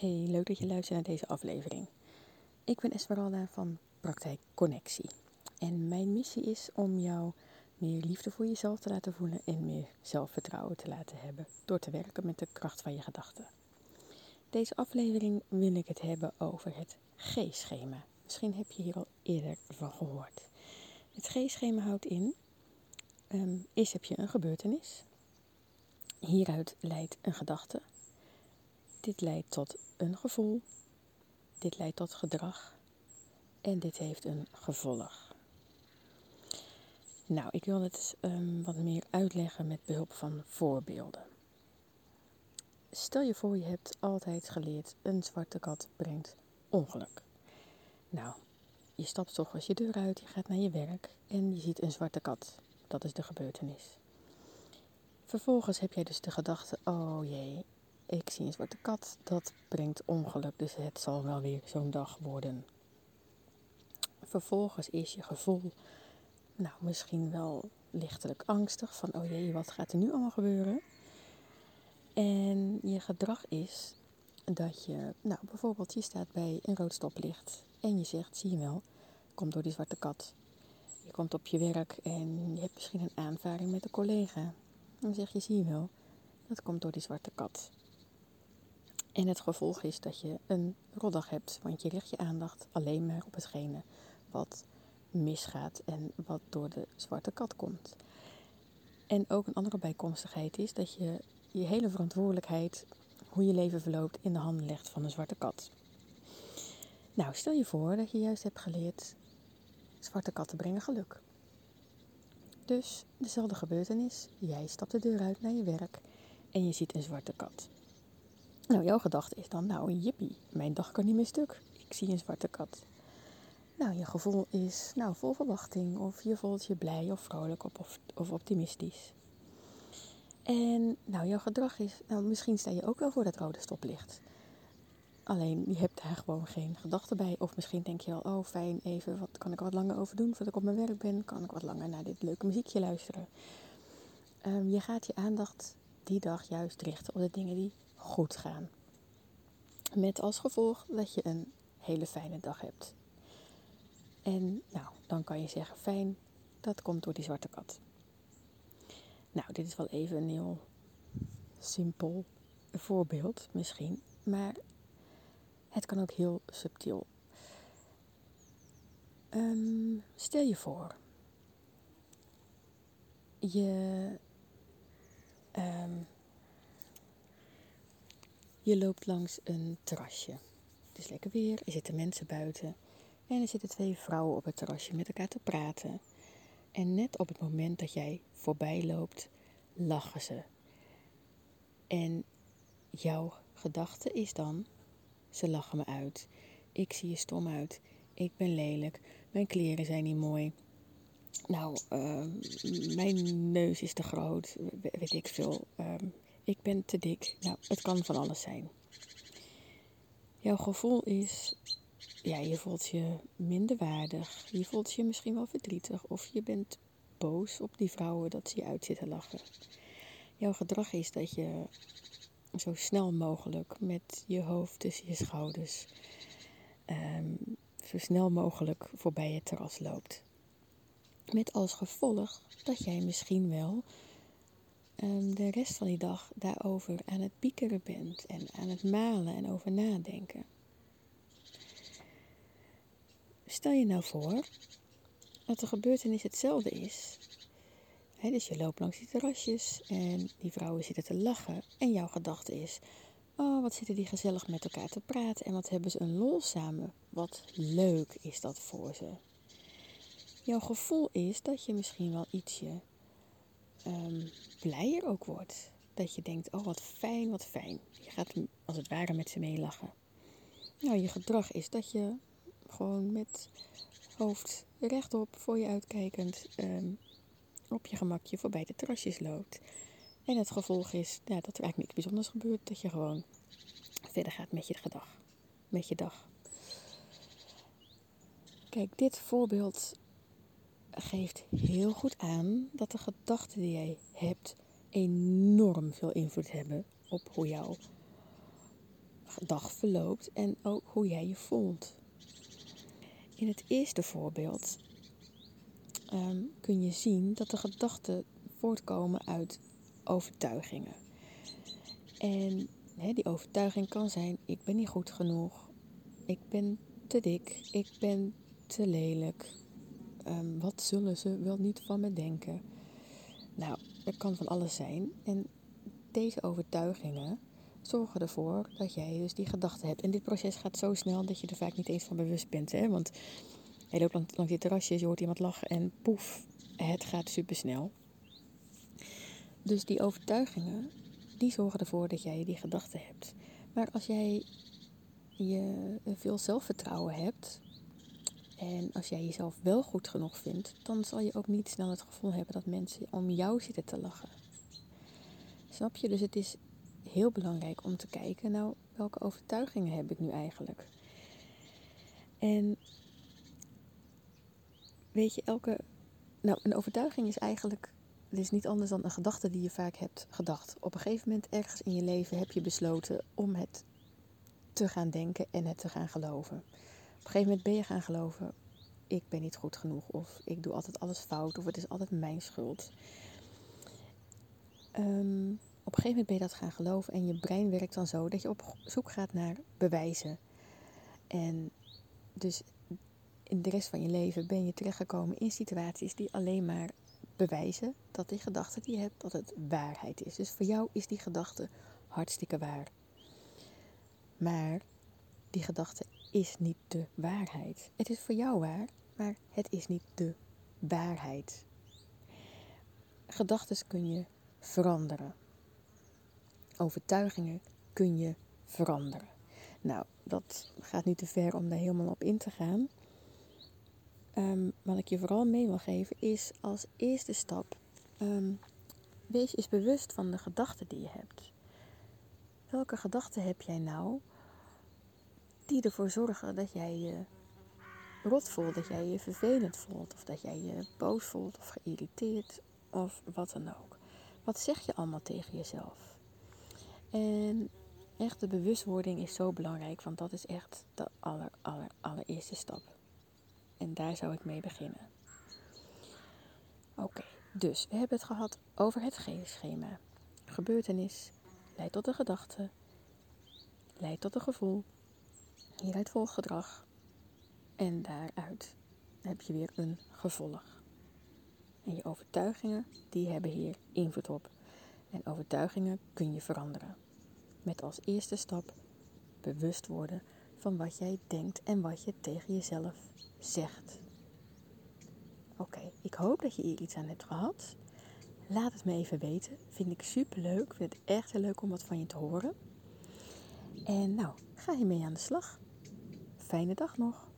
Hey, leuk dat je luistert naar deze aflevering. Ik ben Esmeralda van Praktijk Connectie. En mijn missie is om jou meer liefde voor jezelf te laten voelen en meer zelfvertrouwen te laten hebben door te werken met de kracht van je gedachten. Deze aflevering wil ik het hebben over het G-schema. Misschien heb je hier al eerder van gehoord. Het G-schema houdt in, um, eerst heb je een gebeurtenis. Hieruit leidt een gedachte. Dit leidt tot een gevoel. Dit leidt tot gedrag. En dit heeft een gevolg. Nou, ik wil het um, wat meer uitleggen met behulp van voorbeelden. Stel je voor, je hebt altijd geleerd: een zwarte kat brengt ongeluk. Nou, je stapt toch als je deur uit, je gaat naar je werk en je ziet een zwarte kat. Dat is de gebeurtenis. Vervolgens heb jij dus de gedachte: oh jee, ik zie een zwarte kat, dat brengt ongeluk, dus het zal wel weer zo'n dag worden. Vervolgens is je gevoel, nou misschien wel lichtelijk angstig, van oh jee, wat gaat er nu allemaal gebeuren? En je gedrag is dat je, nou bijvoorbeeld je staat bij een rood stoplicht en je zegt, zie je wel, komt door die zwarte kat. Je komt op je werk en je hebt misschien een aanvaring met een collega. Dan zeg je, zie je wel, dat komt door die zwarte kat. En het gevolg is dat je een roddag hebt, want je richt je aandacht alleen maar op hetgene wat misgaat en wat door de zwarte kat komt. En ook een andere bijkomstigheid is dat je je hele verantwoordelijkheid, hoe je leven verloopt, in de handen legt van een zwarte kat. Nou, stel je voor dat je juist hebt geleerd, zwarte katten brengen geluk. Dus dezelfde gebeurtenis, jij stapt de deur uit naar je werk en je ziet een zwarte kat. Nou, jouw gedachte is dan, nou jippie, mijn dag kan niet meer stuk. Ik zie een zwarte kat. Nou, je gevoel is nou, vol verwachting of je voelt je blij of vrolijk of, of optimistisch. En nou, jouw gedrag is, nou, misschien sta je ook wel voor dat rode stoplicht. Alleen je hebt daar gewoon geen gedachten bij. Of misschien denk je wel, oh fijn, even, wat kan ik wat langer over doen voordat ik op mijn werk ben? Kan ik wat langer naar dit leuke muziekje luisteren? Um, je gaat je aandacht die dag juist richten op de dingen die goed gaan. Met als gevolg dat je een hele fijne dag hebt. En nou, dan kan je zeggen, fijn, dat komt door die zwarte kat. Nou, dit is wel even een heel simpel voorbeeld misschien, maar het kan ook heel subtiel. Um, stel je voor, je um, je loopt langs een terrasje. Het is lekker weer, er zitten mensen buiten. En er zitten twee vrouwen op het terrasje met elkaar te praten. En net op het moment dat jij voorbij loopt, lachen ze. En jouw gedachte is dan: ze lachen me uit. Ik zie je stom uit. Ik ben lelijk. Mijn kleren zijn niet mooi. Nou, uh, mijn neus is te groot. Weet ik veel. Uh, ik ben te dik. Nou, het kan van alles zijn. Jouw gevoel is, ja, je voelt je minder waardig. Je voelt je misschien wel verdrietig of je bent boos op die vrouwen dat ze je uit zitten lachen. Jouw gedrag is dat je zo snel mogelijk met je hoofd tussen je schouders um, zo snel mogelijk voorbij het terras loopt. Met als gevolg dat jij misschien wel um, de rest van die dag daarover aan het piekeren bent en aan het malen en over nadenken. Stel je nou voor dat de gebeurtenis hetzelfde is. dus je loopt langs die terrasjes en die vrouwen zitten te lachen en jouw gedachte is: Oh, wat zitten die gezellig met elkaar te praten en wat hebben ze een lol samen. Wat leuk is dat voor ze. Jouw gevoel is dat je misschien wel ietsje um, blijer ook wordt. Dat je denkt, oh wat fijn, wat fijn. Je gaat als het ware met ze meelachen. Nou, je gedrag is dat je gewoon met hoofd rechtop voor je uitkijkend um, op je gemakje voorbij de terrasjes loopt. En het gevolg is ja, dat er eigenlijk niks bijzonders gebeurt. Dat je gewoon verder gaat met je gedag. Met je dag. Kijk, dit voorbeeld geeft heel goed aan dat de gedachten die jij hebt enorm veel invloed hebben op hoe jouw dag verloopt en ook hoe jij je voelt. In het eerste voorbeeld ehm, kun je zien dat de gedachten voortkomen uit overtuigingen. En die overtuiging kan zijn: ik ben niet goed genoeg, ik ben te dik, ik ben te lelijk. Ehm, wat zullen ze wel niet van me denken? Nou, er kan van alles zijn. En deze overtuigingen zorgen ervoor dat jij dus die gedachten hebt. En dit proces gaat zo snel dat je er vaak niet eens van bewust bent. Hè? Want je loopt langs, langs die terrasjes, je hoort iemand lachen en poef, het gaat supersnel. Dus die overtuigingen, die zorgen ervoor dat jij die gedachten hebt. Maar als jij je veel zelfvertrouwen hebt en als jij jezelf wel goed genoeg vindt, dan zal je ook niet snel het gevoel hebben dat mensen om jou zitten te lachen. Snap je? Dus het is heel belangrijk om te kijken, nou, welke overtuigingen heb ik nu eigenlijk? En weet je, elke. Nou, een overtuiging is eigenlijk. Het is niet anders dan een gedachte die je vaak hebt gedacht. Op een gegeven moment ergens in je leven heb je besloten om het te gaan denken en het te gaan geloven. Op een gegeven moment ben je gaan geloven: ik ben niet goed genoeg, of ik doe altijd alles fout, of het is altijd mijn schuld. Um, op een gegeven moment ben je dat gaan geloven en je brein werkt dan zo dat je op zoek gaat naar bewijzen. En dus in de rest van je leven ben je terechtgekomen in situaties die alleen maar bewijzen dat die gedachte die je hebt, dat het waarheid is. Dus voor jou is die gedachte hartstikke waar. Maar die gedachte is niet de waarheid. Het is voor jou waar, maar het is niet de waarheid. Gedachten kun je veranderen overtuigingen kun je veranderen. Nou, dat gaat niet te ver om daar helemaal op in te gaan. Um, wat ik je vooral mee wil geven is als eerste stap: um, wees eens bewust van de gedachten die je hebt. Welke gedachten heb jij nou die ervoor zorgen dat jij je rot voelt, dat jij je vervelend voelt, of dat jij je boos voelt of geïrriteerd of wat dan ook? Wat zeg je allemaal tegen jezelf? En echt de bewustwording is zo belangrijk, want dat is echt de aller, aller, allereerste stap. En daar zou ik mee beginnen. Oké, dus we hebben het gehad over het schema. Gebeurtenis leidt tot een gedachte, leidt tot een gevoel, hieruit volgt gedrag en daaruit heb je weer een gevolg. En je overtuigingen, die hebben hier invloed op. En overtuigingen kun je veranderen. Met als eerste stap bewust worden van wat jij denkt en wat je tegen jezelf zegt. Oké, ik hoop dat je hier iets aan hebt gehad. Laat het me even weten. Vind ik super leuk. Vind het echt heel leuk om wat van je te horen. En nou, ga je mee aan de slag. Fijne dag nog.